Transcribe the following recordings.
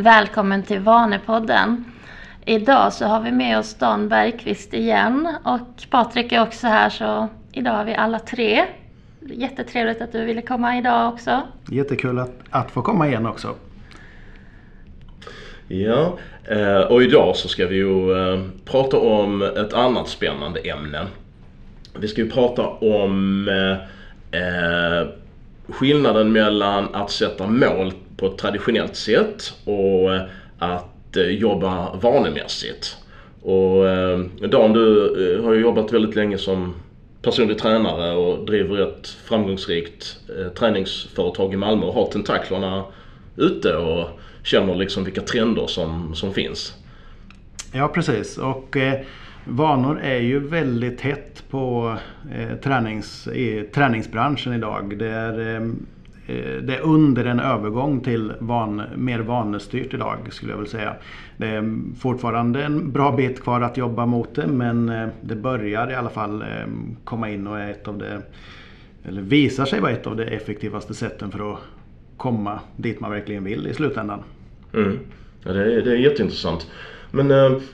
Välkommen till Vanepodden. Idag så har vi med oss Dan Bergqvist igen och Patrik är också här så idag har vi alla tre. Jättetrevligt att du ville komma idag också. Jättekul att, att få komma igen också. Ja, eh, och idag så ska vi ju eh, prata om ett annat spännande ämne. Vi ska ju prata om eh, skillnaden mellan att sätta mål på ett traditionellt sätt och att eh, jobba vanemässigt. Och eh, Dan, du eh, har ju jobbat väldigt länge som personlig tränare och driver ett framgångsrikt träningsföretag i Malmö och har tentaklerna ute och känner liksom vilka trender som, som finns. Ja precis och eh, vanor är ju väldigt hett på eh, tränings, i träningsbranschen idag. Det är, eh, Eh, det är under en övergång till van, mer vanestyrt idag skulle jag vilja säga. Det är fortfarande en bra bit kvar att jobba mot det men eh, det börjar i alla fall eh, komma in och är ett av det eller visar sig vara ett av de effektivaste sätten för att komma dit man verkligen vill i slutändan. Mm. Ja, det, är, det är jätteintressant. Men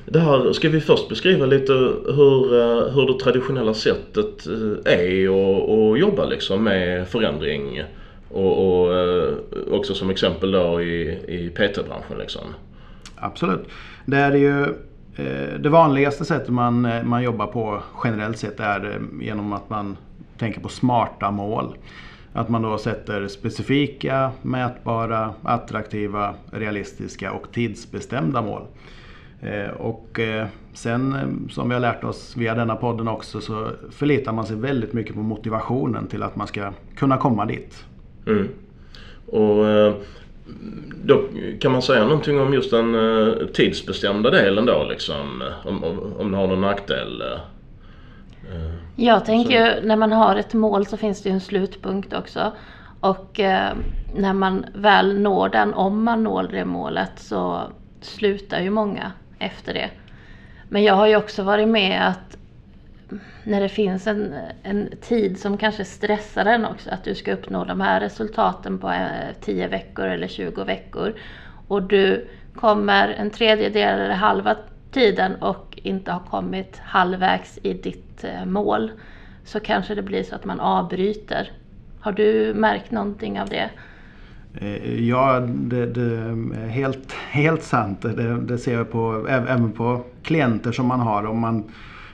det här, ska vi först beskriva lite hur, hur det traditionella sättet är att jobba liksom med förändring och, och eh, också som exempel då i, i PT-branschen liksom? Absolut. Det är ju eh, det vanligaste sättet man, eh, man jobbar på generellt sett är genom att man tänker på smarta mål. Att man då sätter specifika, mätbara, attraktiva, realistiska och tidsbestämda mål. Och sen som vi har lärt oss via denna podden också så förlitar man sig väldigt mycket på motivationen till att man ska kunna komma dit. Mm. Och då kan man säga någonting om just den tidsbestämda delen då liksom? Om, om, om det har någon nackdel? Jag tänker ju när man har ett mål så finns det ju en slutpunkt också. Och eh, när man väl når den, om man når det målet så slutar ju många efter det. Men jag har ju också varit med att när det finns en, en tid som kanske stressar en också, att du ska uppnå de här resultaten på eh, 10 veckor eller 20 veckor. Och du kommer en tredjedel eller halva tiden och inte har kommit halvvägs i ditt eh, mål så kanske det blir så att man avbryter. Har du märkt någonting av det? Eh, ja, det, det är helt, helt sant. Det, det, ser jag på, även på klienter som man har. Om man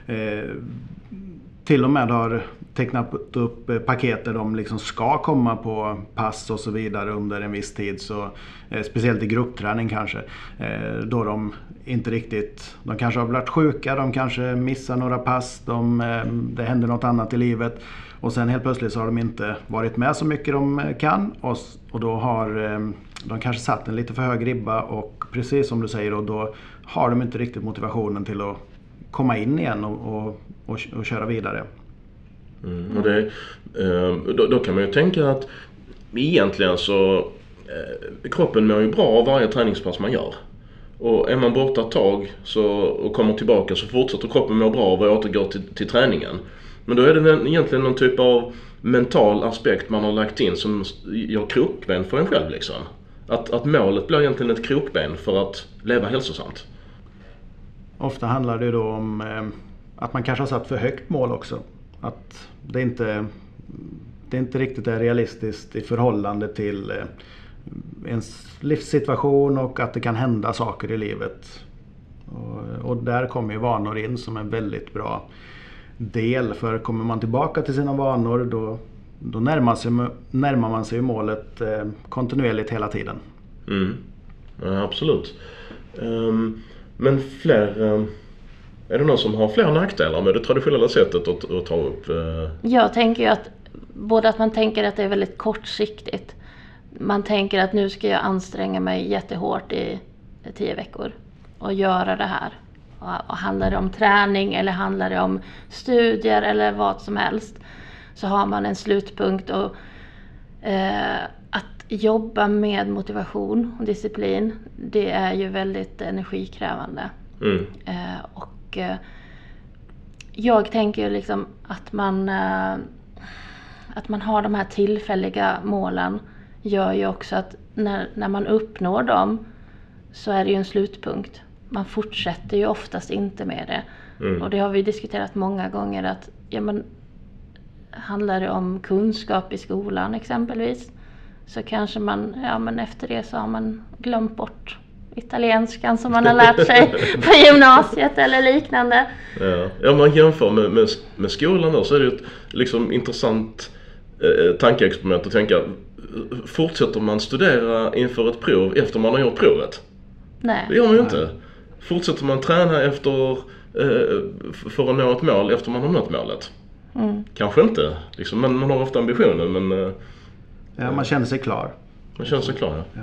Eh, till och med har tecknat upp eh, paket där de liksom ska komma på pass och så vidare under en viss tid. Så, eh, speciellt i gruppträning kanske. Eh, då de inte riktigt, de kanske har blivit sjuka, de kanske missar några pass, de, eh, det händer något annat i livet. Och sen helt plötsligt så har de inte varit med så mycket de kan och, och då har eh, de kanske satt en lite för hög ribba och precis som du säger då, då har de inte riktigt motivationen till att komma in igen och, och, och, och köra vidare. Mm, och det, eh, då, då, kan man ju tänka att egentligen så eh, kroppen mår ju bra av varje träningspass man gör. Och är man borta ett tag så, och kommer tillbaka så fortsätter kroppen må bra av och återgår till, till träningen. Men då är det egentligen någon typ av mental aspekt man har lagt in som gör krokben för en själv liksom. Att, att målet blir egentligen ett krokben för att leva hälsosamt. Ofta handlar det då om eh, att man kanske har satt för högt mål också. Att det inte, det inte riktigt är realistiskt i förhållande till eh, ens livssituation och att det kan hända saker i livet. Och, och där kommer ju vanor in som en väldigt bra del. För kommer man tillbaka till sina vanor då, då närmar, sig, närmar man sig målet eh, kontinuerligt hela tiden. Mm. Ja, absolut. Um, men fler... Eh, är det någon som har fler nackdelar med det traditionella sättet att, att ta upp? Eh? Jag tänker ju att både att man tänker att det är väldigt kortsiktigt. Man tänker att nu ska jag anstränga mig jättehårt i tio veckor och göra det här. Och handlar det om träning eller handlar det om studier eller vad som helst så har man en slutpunkt. Och, eh, jobba med motivation och disciplin det är ju väldigt energikrävande. Mm. Eh, och eh, jag tänker liksom att man, eh, att man har de här tillfälliga målen gör ju också att när, när man uppnår dem så är det ju en slutpunkt. Man fortsätter ju oftast inte med det. Mm. Och det har vi diskuterat många gånger att ja, men, handlar det om kunskap i skolan exempelvis så kanske man, ja men efter det så har man glömt bort italienskan som man har lärt sig på gymnasiet eller liknande. Ja, ja om man jämför med, med, med skolan då så är det ju ett liksom, intressant eh, tankeexperiment att tänka Fortsätter man studera inför ett prov efter man har gjort provet? Nej. Det gör man ju inte. Fortsätter man träna efter, eh, för att nå ett mål efter man har nått målet? Mm. Kanske inte. Liksom, men man har ofta ambitionen men eh, Ja, man känner sig klar. man känner sig klar. Ja.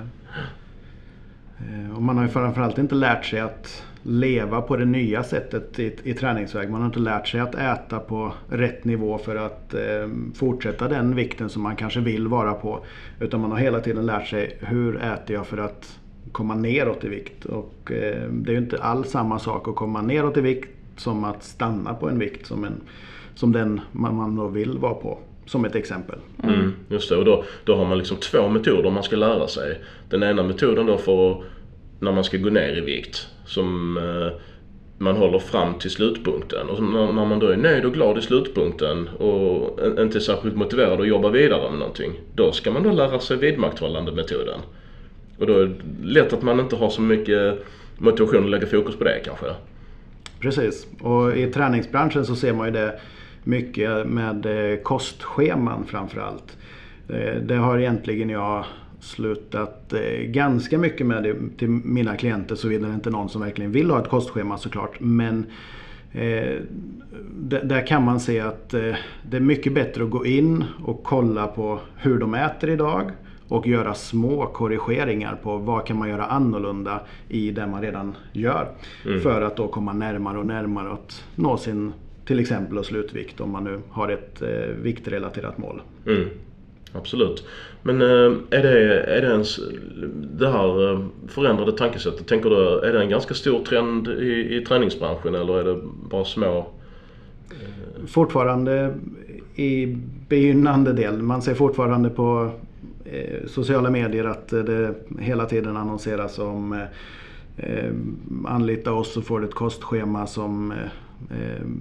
Eh, Och man har ju framförallt inte lärt sig att leva på det nya sättet i, i träningsväg. Man har inte lärt sig att äta på rätt nivå för att eh, fortsätta den vikten som man kanske vill vara på. Utan man har hela tiden lärt sig hur äter jag för att komma neråt i vikt. Och eh, det är ju inte alls samma sak att komma neråt i vikt som att stanna på en vikt som, en, som den man, man då vill vara på. Som ett exempel. Mm, just det, och då, då har man liksom två metoder man ska lära sig. Den ena metoden då för när man ska gå ner i vikt som eh, man håller fram till slutpunkten. Och när, när man då är nöjd och glad i slutpunkten och inte särskilt motiverad att jobba vidare med någonting. Då ska man då lära sig vidmakthållande metoden. Och då är det lätt att man inte har så mycket motivation att lägga fokus på det kanske. Precis. Och i träningsbranschen så ser man ju det mycket med eh, kostscheman framförallt. Eh, Det har egentligen jag slutat eh, ganska mycket med det till mina klienter såvida det inte är någon som verkligen vill ha ett kostschema såklart. Men eh, där kan man se att eh, det är mycket bättre att gå in och kolla på hur de äter idag och göra små korrigeringar på vad kan man göra annorlunda i det man redan gör. För att då komma närmare och närmare att nå sin till exempel och slutvikt om man nu har ett eh, viktrelaterat mål. Mm, absolut. Men eh, är det, är det ens, det här eh, förändrade tankesättet, tänker du, är det en ganska stor trend i, i träningsbranschen eller är det bara små? Fortfarande i begynnande del. Man ser fortfarande på eh, sociala medier att det hela tiden annonseras om anlita oss så får du ett kostschema som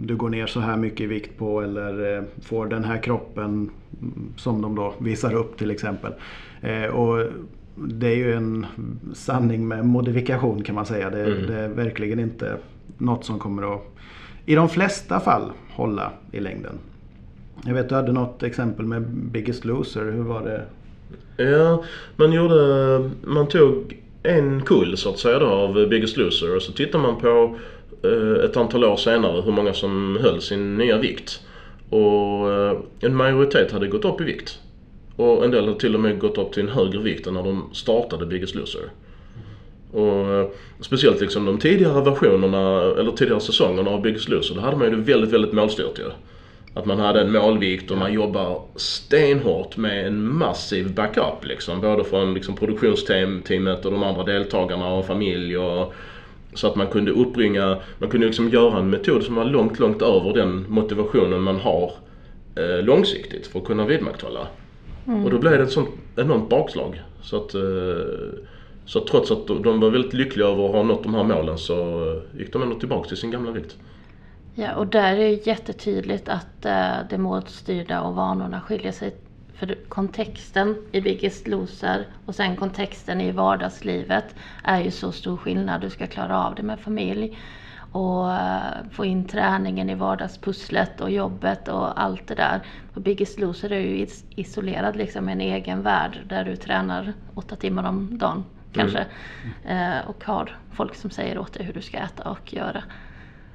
du går ner så här mycket i vikt på eller eh, får den här kroppen mm, som de då visar upp till exempel. Eh, och det är ju en sanning med modifikation kan man säga. Det, Mm. det är verkligen inte något som kommer att i de flesta fall hålla i längden. Jag vet du hade något exempel med Biggest Loser. Hur var det? Ja, man gjorde, man tog en kull så att säga då av Biggest Loser och så tittar man på eh, ett antal år senare hur många som höll sin nya vikt. Och eh, en majoritet hade gått upp i vikt. Och en del hade till och med gått upp till en högre vikt än när de startade Biggest Loser. Och eh, speciellt liksom de tidigare versionerna, eller tidigare säsongerna av Biggest Loser, då hade man ju det väldigt, väldigt målstyrt ju. Att man hade en målvikt och man jobbar stenhårt med en massiv backup liksom. Både från liksom produktionsteamet och de andra deltagarna och familj och så att man kunde uppbringa, man kunde liksom göra en metod som var långt, långt över den motivationen man har eh, långsiktigt för att kunna vidmakthålla. Och då blev det ett sånt enormt bakslag. Så att, eh, så trots att de- de var väldigt lyckliga över att ha nått de här målen så eh, gick de ändå tillbaka till sin gamla vikt. Ja, och där är det jättetydligt att eh, det målstyrda och vanorna skiljer sig. För kontexten i Biggest Loser och sen kontexten i vardagslivet är ju så stor skillnad. Du ska klara av det med familj och eh, få in träningen i vardagspusslet och jobbet och allt det där. På Biggest Loser är ju is- isolerad liksom i en egen värld där du tränar åtta timmar om dagen kanske. Eh, och har folk som säger åt dig hur du ska äta och göra.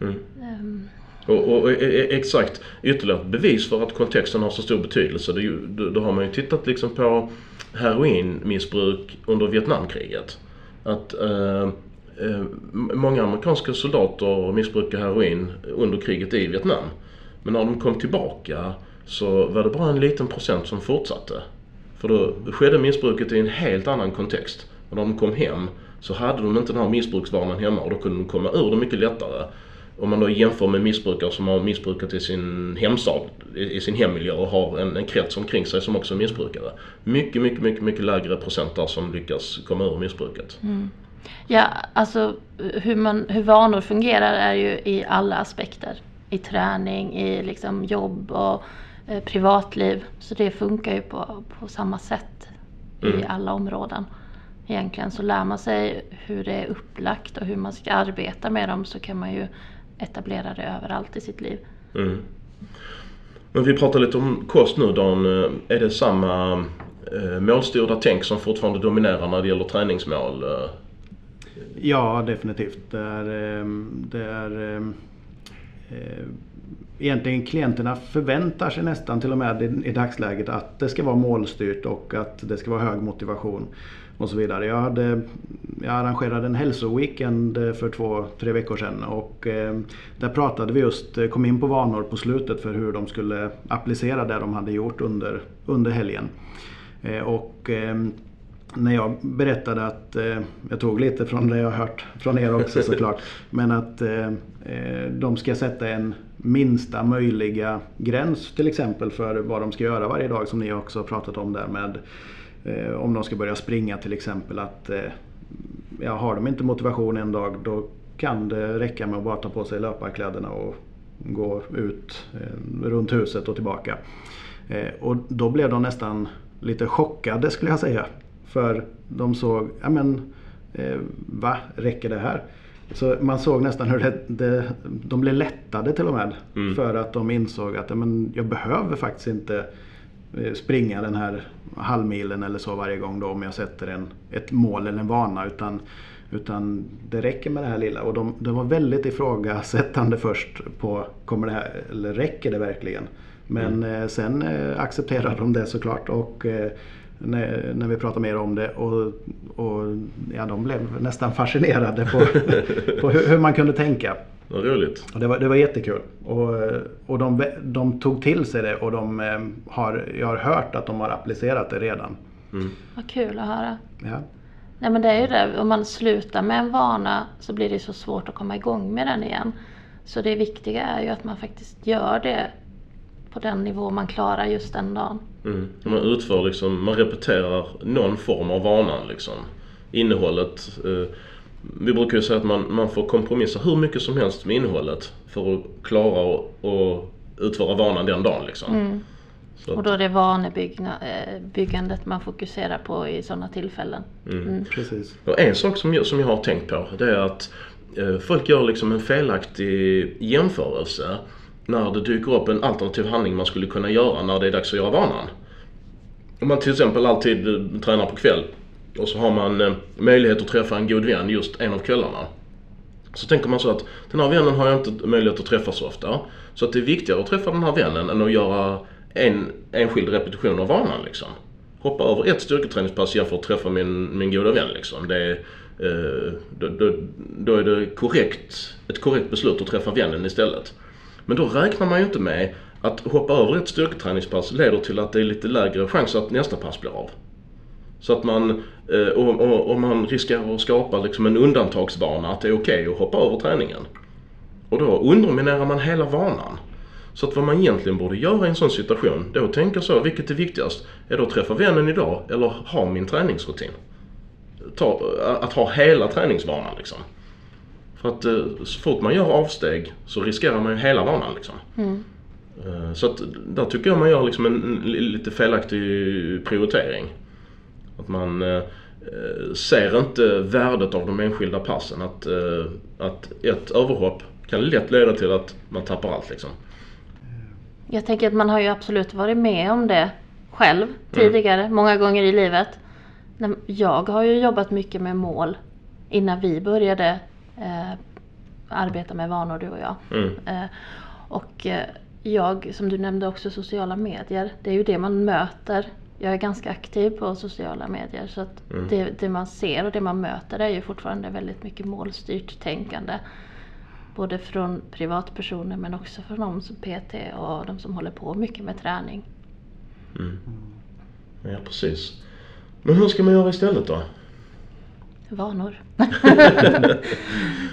Mm. Ehm, Och, och, och e- e- exakt, ytterligare ett bevis för att kontexten har så stor betydelse. Det ju, då, då har man ju tittat liksom på heroinmissbruk under Vietnamkriget. Att eh, eh, många amerikanska soldater missbrukade heroin under kriget i Vietnam. Men när de kom tillbaka så var det bara en liten procent som fortsatte. För då skedde missbruket i en helt annan kontext. Och när de kom hem så hade de inte den här missbruksvanan hemma och då kunde de komma ur det mycket lättare. Om man då jämför med missbrukare som har missbrukat i sin hemstad, i sin hemmiljö och har en, en krets omkring sig som också är missbrukare. Mycket, mycket, mycket, mycket lägre procent där som lyckas komma ur missbruket. Ja, alltså hur, man, hur vanor fungerar är ju i alla aspekter. I träning, i liksom jobb och eh, privatliv. Så det funkar ju på, på samma sätt mm. i alla områden. Egentligen så lär man sig hur det är upplagt och hur man ska arbeta med dem så kan man ju etablera det överallt i sitt liv. Mm. Men vi pratar lite om kost nu Dan. Är det samma eh, målstyrda tänk som fortfarande dominerar när det gäller träningsmål? Ja, definitivt. Det är, ehm, det är ehm, eh, egentligen klienterna förväntar sig nästan till och med i, i dagsläget att det ska vara målstyrt och att det ska vara hög motivation och så vidare. Jag, hade, jag arrangerade en hälsoweekend för två, tre veckor sedan och eh, där pratade vi just, eh, kom in på vanor på slutet för hur de skulle applicera det de hade gjort under, under helgen. Eh, och eh, när jag berättade att, eh, jag tog lite från det jag hört från er också såklart, men att eh, eh, de ska sätta en minsta möjliga gräns till exempel för vad de ska göra varje dag som ni också har pratat om där med eh, om de ska börja springa till exempel att eh, ja, har de inte motivation en dag då kan det räcka med att bara ta på sig löparkläderna och gå ut eh, runt huset och tillbaka. och då blev de nästan lite chockade skulle jag säga. För de såg, ja men eh, va, räcker det här? Så man såg nästan hur det, det, de blev lättade till och med. Mm. För att de insåg att men jag behöver faktiskt inte eh, springa den här halvmilen eller så varje gång då om jag sätter en, ett mål eller en vana. Utan, utan det räcker med det här lilla. Och de, de var väldigt ifrågasättande först på, kommer det här, eller räcker det verkligen? Men mm. eh, sen eh, accepterade de det såklart. Och eh, när, när vi pratade mer om det och, och ja, de blev nästan fascinerade på, på hur, hur, man kunde tänka. Vad roligt. Och det, var, det var jättekul. Och, och de, de tog till sig det och de eh, har, jag har hört att de har applicerat det redan. Mm. Vad kul att höra. Ja. Nej men det är ju det, om man slutar med en vana så blir det så svårt att komma igång med den igen. Så det viktiga är ju att man faktiskt gör det på den nivå man klarar just den dagen. Mm. Man utför liksom, man repeterar någon form av vanan liksom. Innehållet. Eh, vi brukar ju säga att man, man får kompromissa hur mycket som helst med innehållet för att klara att utföra vanan den dagen liksom. Mm. Och då är det vanebyggandet eh, man fokuserar på i sådana tillfällen. Mm. Mm. Precis. Och en sak som jag, som jag har tänkt på det är att eh, folk gör liksom en felaktig jämförelse när det dyker upp en alternativ handling man skulle kunna göra när det är dags att göra vanan. Om man till exempel alltid eh, tränar på kväll och så har man eh, möjlighet att träffa en god vän just en av kvällarna. Så tänker man så att den här vännen har jag inte möjlighet att träffa så ofta. Så att det är viktigare att träffa den här vännen än att göra en enskild repetition av vanan liksom. Hoppa över ett styrketräningspass jämfört med att träffa min, min goda vän liksom. Det är, eh, då, då, då, är det korrekt, ett korrekt beslut att träffa vännen istället. Men då räknar man ju inte med att hoppa över ett styrketräningspass leder till att det är lite lägre chans att nästa pass blir av. Så att man, och, och, och man riskerar att skapa liksom en undantagsvana att det är okej okay att hoppa över träningen. Och då underminerar man hela vanan. Så att vad man egentligen borde göra i en sån situation, då tänka så, vilket är viktigast? Är det att träffa vännen idag eller ha min träningsrutin? Ta, att ha hela träningsvanan liksom. För att eh, så fort man gör avsteg så riskerar man ju hela vanan liksom. Mm. Eh, så att där tycker jag man gör liksom en, en lite felaktig prioritering. Att man eh, ser inte värdet av de enskilda passen. Att, att ett överhopp kan lätt leda till att man tappar allt liksom. Jag tänker att man har ju absolut varit med om det själv mm. tidigare, mm. många gånger i livet. Jag har ju jobbat mycket med mål innan vi började eh, arbeta med vanor du och jag. Mm. Eh, och eh, jag, som du nämnde också, sociala medier. Det är ju det man möter. Jag är ganska aktiv på sociala medier så att mm. det, det, man ser och det man möter är ju fortfarande väldigt mycket målstyrt tänkande. Både från privatpersoner men också från de som PT och de som håller på mycket med träning. Mm. Ja precis. Men hur ska man göra istället då? vanor.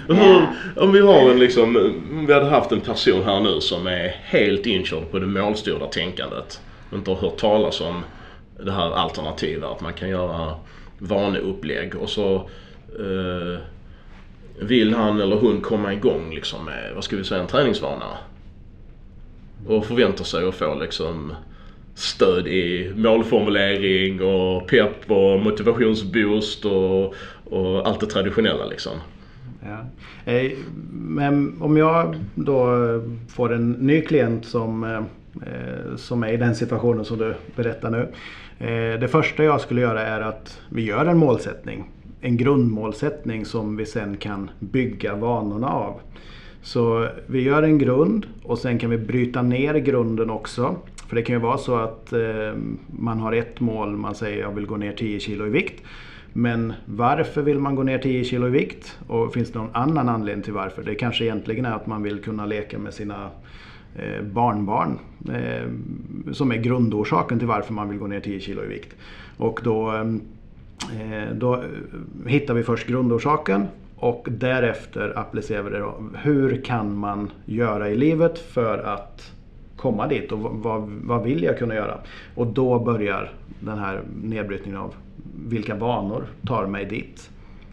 Hur, om vi har en liksom, vi hade haft en person här nu som är helt inkörd på det målstyrda tänkandet. Inte har hört talas om det här alternativa, att man kan göra vaneupplägg och så eh, vill han eller hon komma igång liksom med, vad ska vi säga, en träningsvana. Och förväntar sig att få liksom stöd i målformulering och pepp och motivationsboost och, och allt det traditionella liksom. Ja. Eh, men om jag då får en ny klient som, eh, eh, som är i den situationen som du berättar nu. Eh, det första jag skulle göra är att vi gör en målsättning. En grundmålsättning som vi sen kan bygga vanorna av. Så vi gör en grund och sen kan vi bryta ner grunden också. För det kan ju vara så att eh, man har ett mål, man säger jag vill gå ner 10 kilo i vikt. Men varför vill man gå ner 10 kilo i vikt? Och finns det någon annan anledning till varför? Det kanske egentligen är att man vill kunna leka med sina barnbarn. Eh, som är grundorsaken till varför man vill gå ner 10 kilo i vikt. Och då, eh, då hittar vi först grundorsaken och därefter applicerar vi det. Då. Hur kan man göra i livet för att komma dit och vad, vad vill jag kunna göra? Och då börjar den här nedbrytningen av vilka vanor tar mig dit.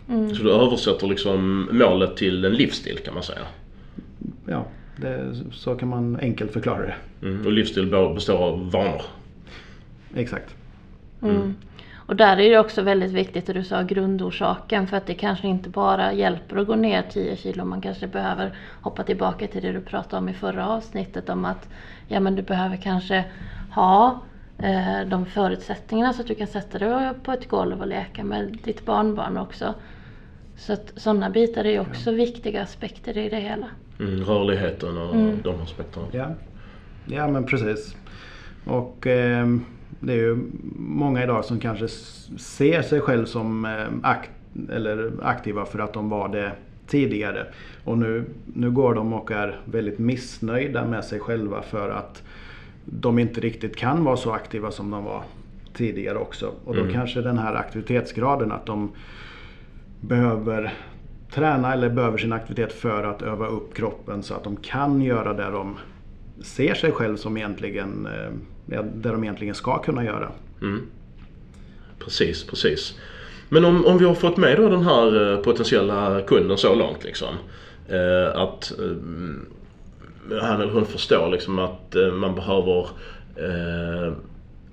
Mm. Så du översätter liksom målet till en livsstil kan man säga? Ja, det, så kan man enkelt förklara det. Mm. Och livsstil består av vanor? Exakt. Mm. mm. Och där är det också väldigt viktigt att du sa grundorsaken för att det kanske inte bara hjälper att gå ner 10 kilo. Man kanske behöver hoppa tillbaka till det du pratade om i förra avsnittet om att ja, men du behöver kanske ha eh, de förutsättningarna så att du kan sätta dig på ett golv och leka med ditt barnbarn också. Så att sådana bitar är också ja. viktiga aspekter i det hela. Mm, rörligheten och mm. de aspekterna. Ja. ja men precis. Och eh, det är ju många idag som kanske ser sig själv som eh, akt, eller aktiva för att de var det tidigare. Och nu, nu går de och är väldigt missnöjda med sig själva för att de inte riktigt kan vara så aktiva som de var tidigare också. Och då mm. kanske den här aktivitetsgraden att de behöver träna eller behöver sin aktivitet för att öva upp kroppen så att de kan göra det de ser sig själv som egentligen, eh, det de egentligen ska kunna göra. Mm. Precis, precis. Men om, om vi har fått med då den här eh, potentiella kunden så långt liksom. Eh, att han eller hon förstår liksom att man behöver eh,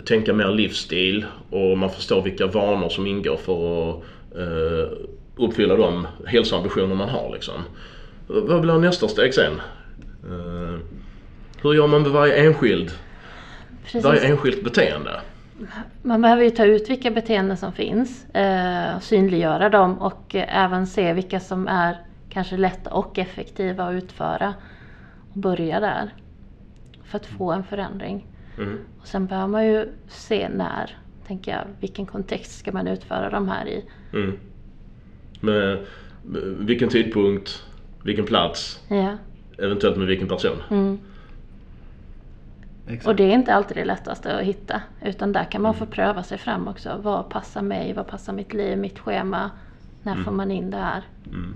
tänka mer livsstil och man förstår vilka vanor som ingår för att eh, uppfylla de hälsoambitioner man har liksom. Vad blir nästa steg sen? Eh, hur gör man med varje enskild, Precis. varje enskilt beteende? Man behöver ju ta ut vilka beteenden som finns, eh, synliggöra dem och även se vilka som är kanske lätta och effektiva att utföra och börja där. För att få en förändring. Mm. Och sen behöver man ju se när, tänker jag, vilken kontext ska man utföra de här i. Mm. Med, vilken tidpunkt, vilken plats, ja. eventuellt med vilken person. Mm. Och det är inte alltid det lättaste att hitta. Utan där kan man mm. få pröva sig fram också. Vad passar mig? Vad passar mitt liv? Mitt schema? När mm. får man in det här? Mm.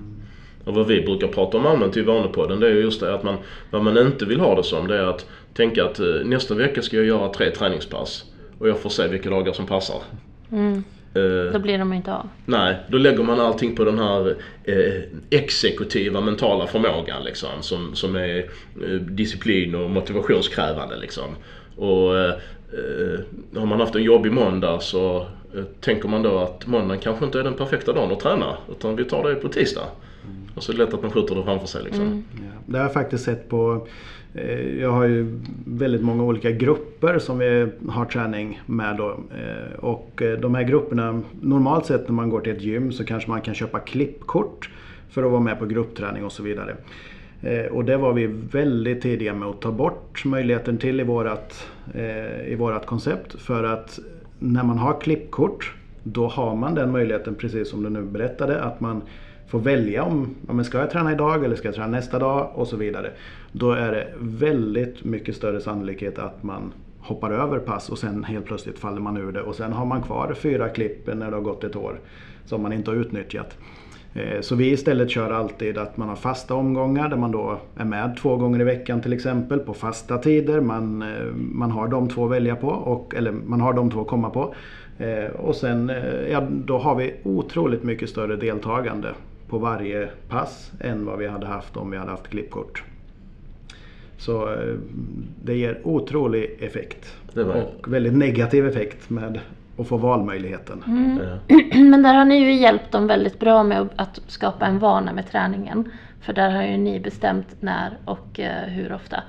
Och vad vi brukar prata om allmänt i Vanepodden det är just det att man, vad man inte vill ha det som det är att tänka att eh, nästa vecka ska jag göra tre träningspass och jag får se vilka dagar som passar. Mm. Uh, då blir de inte av. Nej, då lägger man allting på den här eh, exekutiva mentala förmågan liksom som, som är eh, disciplin och motivationskrävande liksom. Och eh, har man haft en jobbig måndag så tänker man då att måndagen kanske inte är den perfekta dagen att träna utan vi tar det på tisdag. Och så är det lätt att man skjuter det framför sig. Liksom. Mm. Det har jag faktiskt sett på eh, jag har ju väldigt många olika grupper som vi har träning med då. Eh, och eh, de här grupperna, normalt sett när man går till ett gym så kanske man kan köpa klippkort för att vara med på gruppträning och så vidare. Och det var vi väldigt tidiga med att ta bort möjligheten till i vårat, i vårat koncept. För att när man har klippkort då har man den möjligheten precis som du nu berättade att man får välja om ja, men ska jag träna idag eller ska jag träna nästa dag och så vidare. Då är det väldigt mycket större sannolikhet att man hoppar över pass och sen helt plötsligt faller man ur det och sen har man kvar fyra klipp när det har gått ett år som man inte har utnyttjat. Eh, så vi istället kör alltid att man har fasta omgångar där man då är med två gånger i veckan till exempel på fasta tider. Man, eh, man har de två att välja på, och, eller man har de två att komma på. Eh, och sen ja, då har vi otroligt mycket större deltagande på varje pass än vad vi hade haft om vi hade haft klippkort. Så eh, det ger otrolig effekt. Och väldigt negativ effekt med att få valmöjligheten. Mm. Men där har ni ju hjälpt dem väldigt bra med att skapa en vana med träningen. För där har ju ni bestämt när och hur ofta.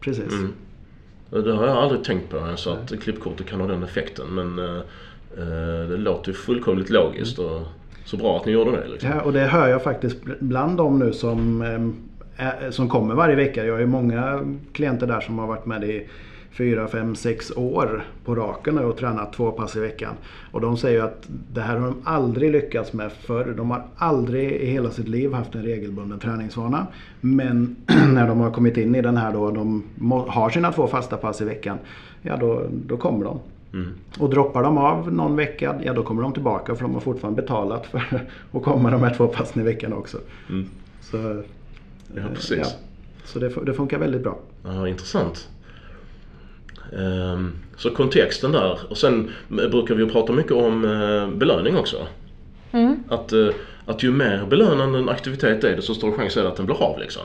Precis. Mm. Det har jag aldrig tänkt på ens att klippkortet kan ha den effekten. Men uh, det låter ju fullkomligt logiskt och så bra att ni gjorde det. Liksom. Ja, och det hör jag faktiskt bland dem nu som, eh, som kommer varje vecka. Jag har ju många klienter där som har varit med i fyra, fem, sex år på raken nu och tränat två pass i veckan. Och de säger att det här har de aldrig lyckats med förr. De har aldrig i hela sitt liv haft en regelbunden träningsvana. Men när de har kommit in i den här då, och de har sina två fasta pass i veckan, ja då, då kommer de. Mm. Och droppar de av någon vecka, ja då kommer de tillbaka för de har fortfarande betalat för att komma de här två passen i veckan också. Mm. Så, ja, precis. Ja, så det, det funkar väldigt bra. Ja, intressant. Ehm, så kontexten där. Och sen brukar vi prata mycket om eh, belöning också. Mm. Att, eh, att ju mer belönande en aktivitet är desto större chans är det att den blir av liksom.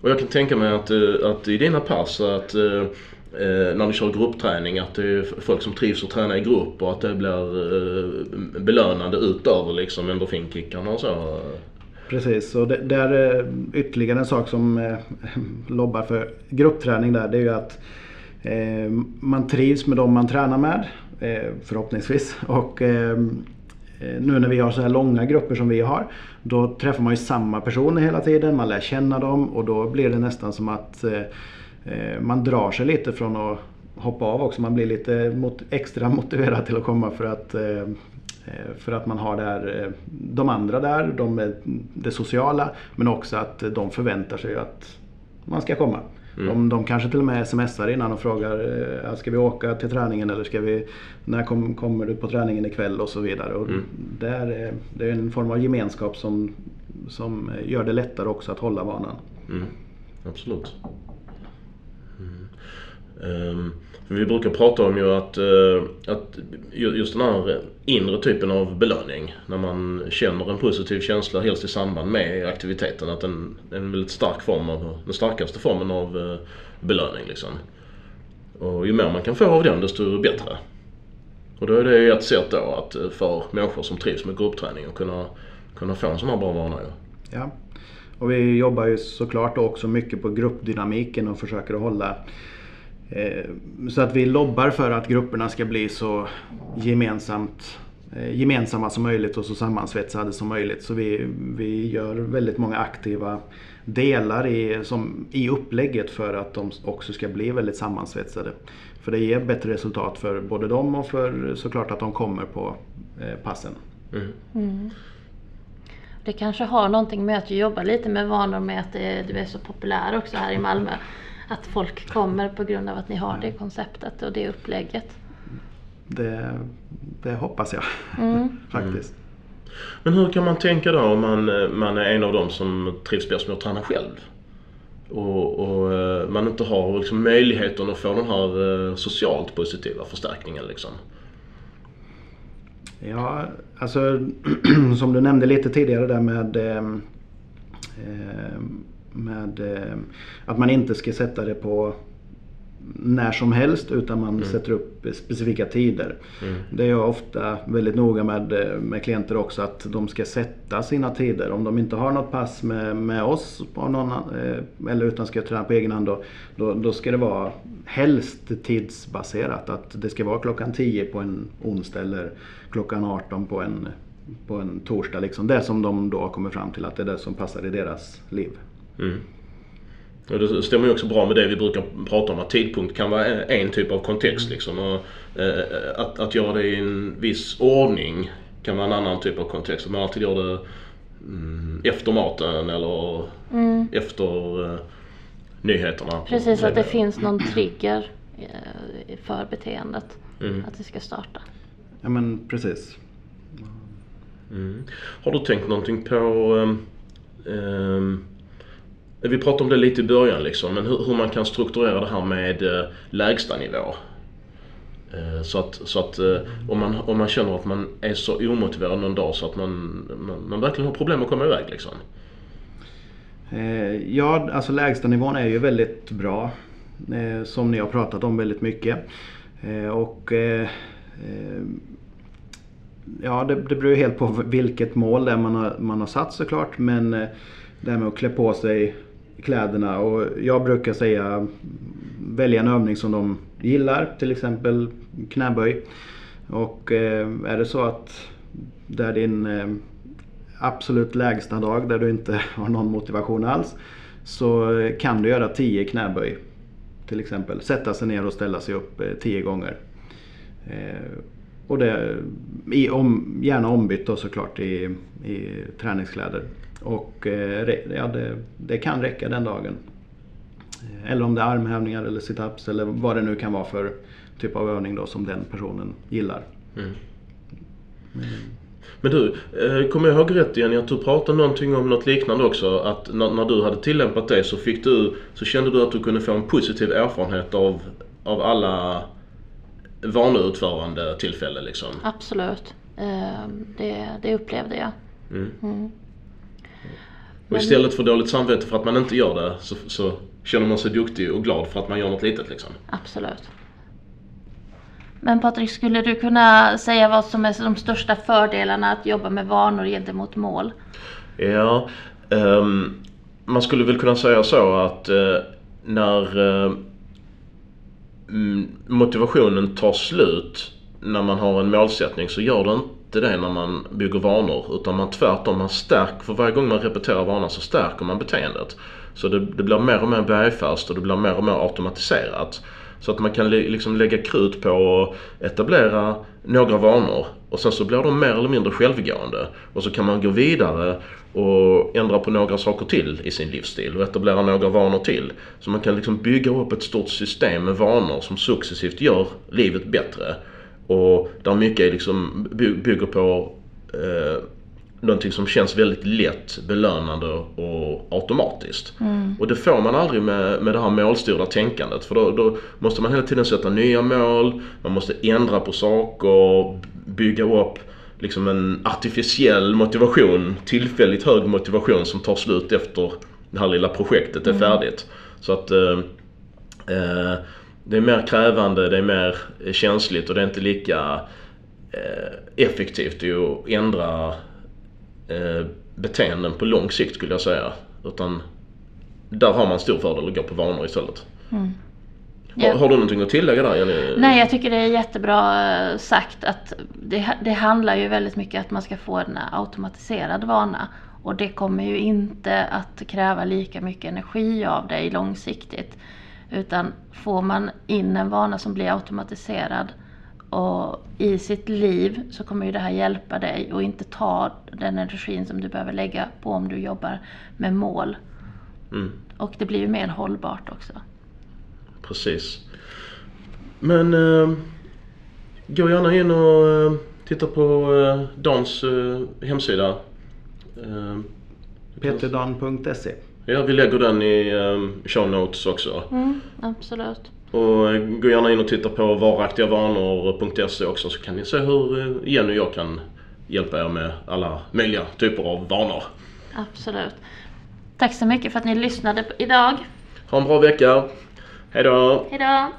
Och jag kan tänka mig att, eh, att i dina pass att Eh, när ni kör gruppträning att det är folk som trivs att träna i grupp och att det blir eh, belönande utöver liksom endorfinkickarna och så. Precis, och det, där är ytterligare en sak som eh, lobbar för gruppträning där. Det är ju att Eh, man trivs med dem man tränar med eh, förhoppningsvis. Och eh, nu när vi har så här långa grupper som vi har då träffar man ju samma personer hela tiden, man lär känna dem och då blir det nästan som att man drar sig lite från att hoppa av också. Man blir lite extra motiverad till att komma för att för att man har där, de andra där, de det sociala men också att de förväntar sig att man ska komma. Mm. De, de kanske till och med smsar innan och frågar eh, ska vi åka till träningen eller ska vi, när kom, kommer du på träningen ikväll och så vidare. Och mm. det, är, det är en form av gemenskap som, som gör det lättare också att hålla vanan. Mm. Absolut. Ehm, vi brukar prata om ju att, eh, att just den här inre typen av belöning, när man känner en positiv känsla helst i samband med aktiviteten, att den är en väldigt stark form av, den starkaste formen av eh, belöning liksom. Och ju mer man kan få av den desto bättre. Och då är det ju ett sätt då att eh, för människor som trivs med gruppträning att kunna, kunna få en sån här bra vana. Ja. Och vi jobbar ju såklart också mycket på gruppdynamiken och försöker att hålla så att vi lobbar för att grupperna ska bli så gemensamt, eh, gemensamma som möjligt och så sammansvetsade som möjligt. Så vi, vi gör väldigt många aktiva delar i, som, i upplägget för att de också ska bli väldigt sammansvetsade. För det ger bättre resultat för både dem och för såklart att de kommer på eh, passen. Mm. Mm. Det kanske har någonting med att du jobbar lite med vanor med att det, du är så populär också här i Malmö att folk kommer på grund av att ni har det konceptet och det upplägget. Det, det hoppas jag mm. faktiskt. Mm. Men hur kan man tänka då om man, man är en av dem som trivs bäst med att träna själv? Och, och eh, man inte har liksom möjligheten att få den här eh, socialt positiva förstärkningen liksom? Ja, alltså som du nämnde lite tidigare där med eh, eh med eh, att man inte ska sätta det på när som helst utan man mm. sätter upp specifika tider. Mm. Det är jag ofta väldigt noga med, eh, med klienter också att de ska sätta sina tider. Om de inte har något pass med, med oss på någon, eh, eller utan ska träna på egen hand då, då, då, ska det vara helst tidsbaserat. Att det ska vara klockan 10 på en onsdag eller klockan 18 på en, på en torsdag. Liksom. Det som de då kommit fram till att det är det som passar i deras liv. Mm. Och det stämmer ju också bra med det vi brukar prata om att tidpunkt kan vara en typ av kontext mm. liksom. Och, eh, att, att göra det i en viss ordning kan vara en annan typ av kontext. Att man alltid gör det mm, efter maten eller mm. efter eh, nyheterna. Precis, att det finns någon trigger eh, för beteendet. Mm. Att det ska starta. Ja men precis. Mm. Har du tänkt någonting på um, um, vi pratade om det lite i början liksom, men hur, hur man kan strukturera det här med eh, lägstanivå. Eh, så att, så att eh, om, man, om man känner att man är så omotiverad någon dag så att man, man, man verkligen har problem att komma iväg liksom. Eh, ja, alltså lägstanivån är ju väldigt bra. Eh, som ni har pratat om väldigt mycket. Eh, och eh, Ja, det, det beror helt på vilket mål det är man har, man har satt såklart. Men det här med att klä på sig kläderna och jag brukar säga välja en övning som de gillar, till exempel knäböj. Och eh, är det så att det är din eh, absolut lägsta dag där du inte har någon motivation alls så kan du göra 10 knäböj. Till exempel sätta sig ner och ställa sig upp 10 eh, gånger. Eh, och det, i, om, gärna ombytt då såklart i, i träningskläder. Och ja, det, det kan räcka den dagen. Eller om det är armhävningar eller situps eller vad det nu kan vara för typ av övning då som den personen gillar. Mm. Mm. Men du, eh, kommer jag ihåg rätt Jenny att du pratade någonting om något liknande också? Att när, när, du hade tillämpat det så fick du, så kände du att du kunde få en positiv erfarenhet av, av alla vaneutförande tillfällen liksom? Absolut. Eh, det, det upplevde jag. Mm. Mm. Och istället för dåligt samvete för att man inte gör det så, så känner man sig duktig och glad för att man gör något litet liksom. Absolut. Men Patrik, skulle du kunna säga vad som är de största fördelarna att jobba med vanor gentemot mål? Ja, um, man skulle väl kunna säga så att uh, när uh, Mm, motivationen tar slut när man har en målsättning så gör det inte det när man bygger vanor. Utan man tvärtom, man stärker, för varje gång man repeterar vanan så stärker man beteendet. Så det, det blir mer och mer bergfast och det blir mer och mer automatiserat. Så att man kan liksom lägga krut på att etablera några vanor och sen så blir de mer eller mindre självgående. Och så kan man gå vidare och ändra på några saker till i sin livsstil och etablera några vanor till. Så man kan liksom bygga upp ett stort system med vanor som successivt gör livet bättre. Och där mycket liksom bygger på eh, någonting som känns väldigt lätt, belönande och automatiskt. Mm. Och det får man aldrig med, med det här målstyrda tänkandet. För då, då, måste man hela tiden sätta nya mål, man måste ändra på saker, bygga upp liksom en artificiell motivation, tillfälligt hög motivation som tar slut efter det här lilla projektet är mm. färdigt. Så att eh, eh, det är mer krävande, det är mer känsligt och det är inte lika eh, effektivt att ändra eh, beteenden på lång sikt skulle jag säga. Utan där har man stor fördel att gå på vanor istället. Mm. Ja. Har, har, du någonting att tillägga där Jenny? Nej, jag tycker det är jättebra eh, sagt att det, det handlar ju väldigt mycket att man ska få en automatiserad vana. Och det kommer ju inte att kräva lika mycket energi av dig långsiktigt. Utan får man in en vana som blir automatiserad och i sitt liv så kommer ju det här hjälpa dig och inte ta den energin som du behöver lägga på om du jobbar med mål. Mm. Och det blir ju mer hållbart också. Precis. Men äh, gå gärna in och äh, titta på äh, Dans äh, hemsida. Äh, Peterdan.se Ja, vi lägger den i um, show notes också. Mm, absolut. Och eh, gå gärna in och titta på varaktigavanor.se också så kan ni se hur eh, Jenny och jag kan hjälpa er med alla möjliga typer av vanor. Absolut. Tack så mycket för att ni lyssnade idag. Ha en bra vecka. Hejdå! Hejdå!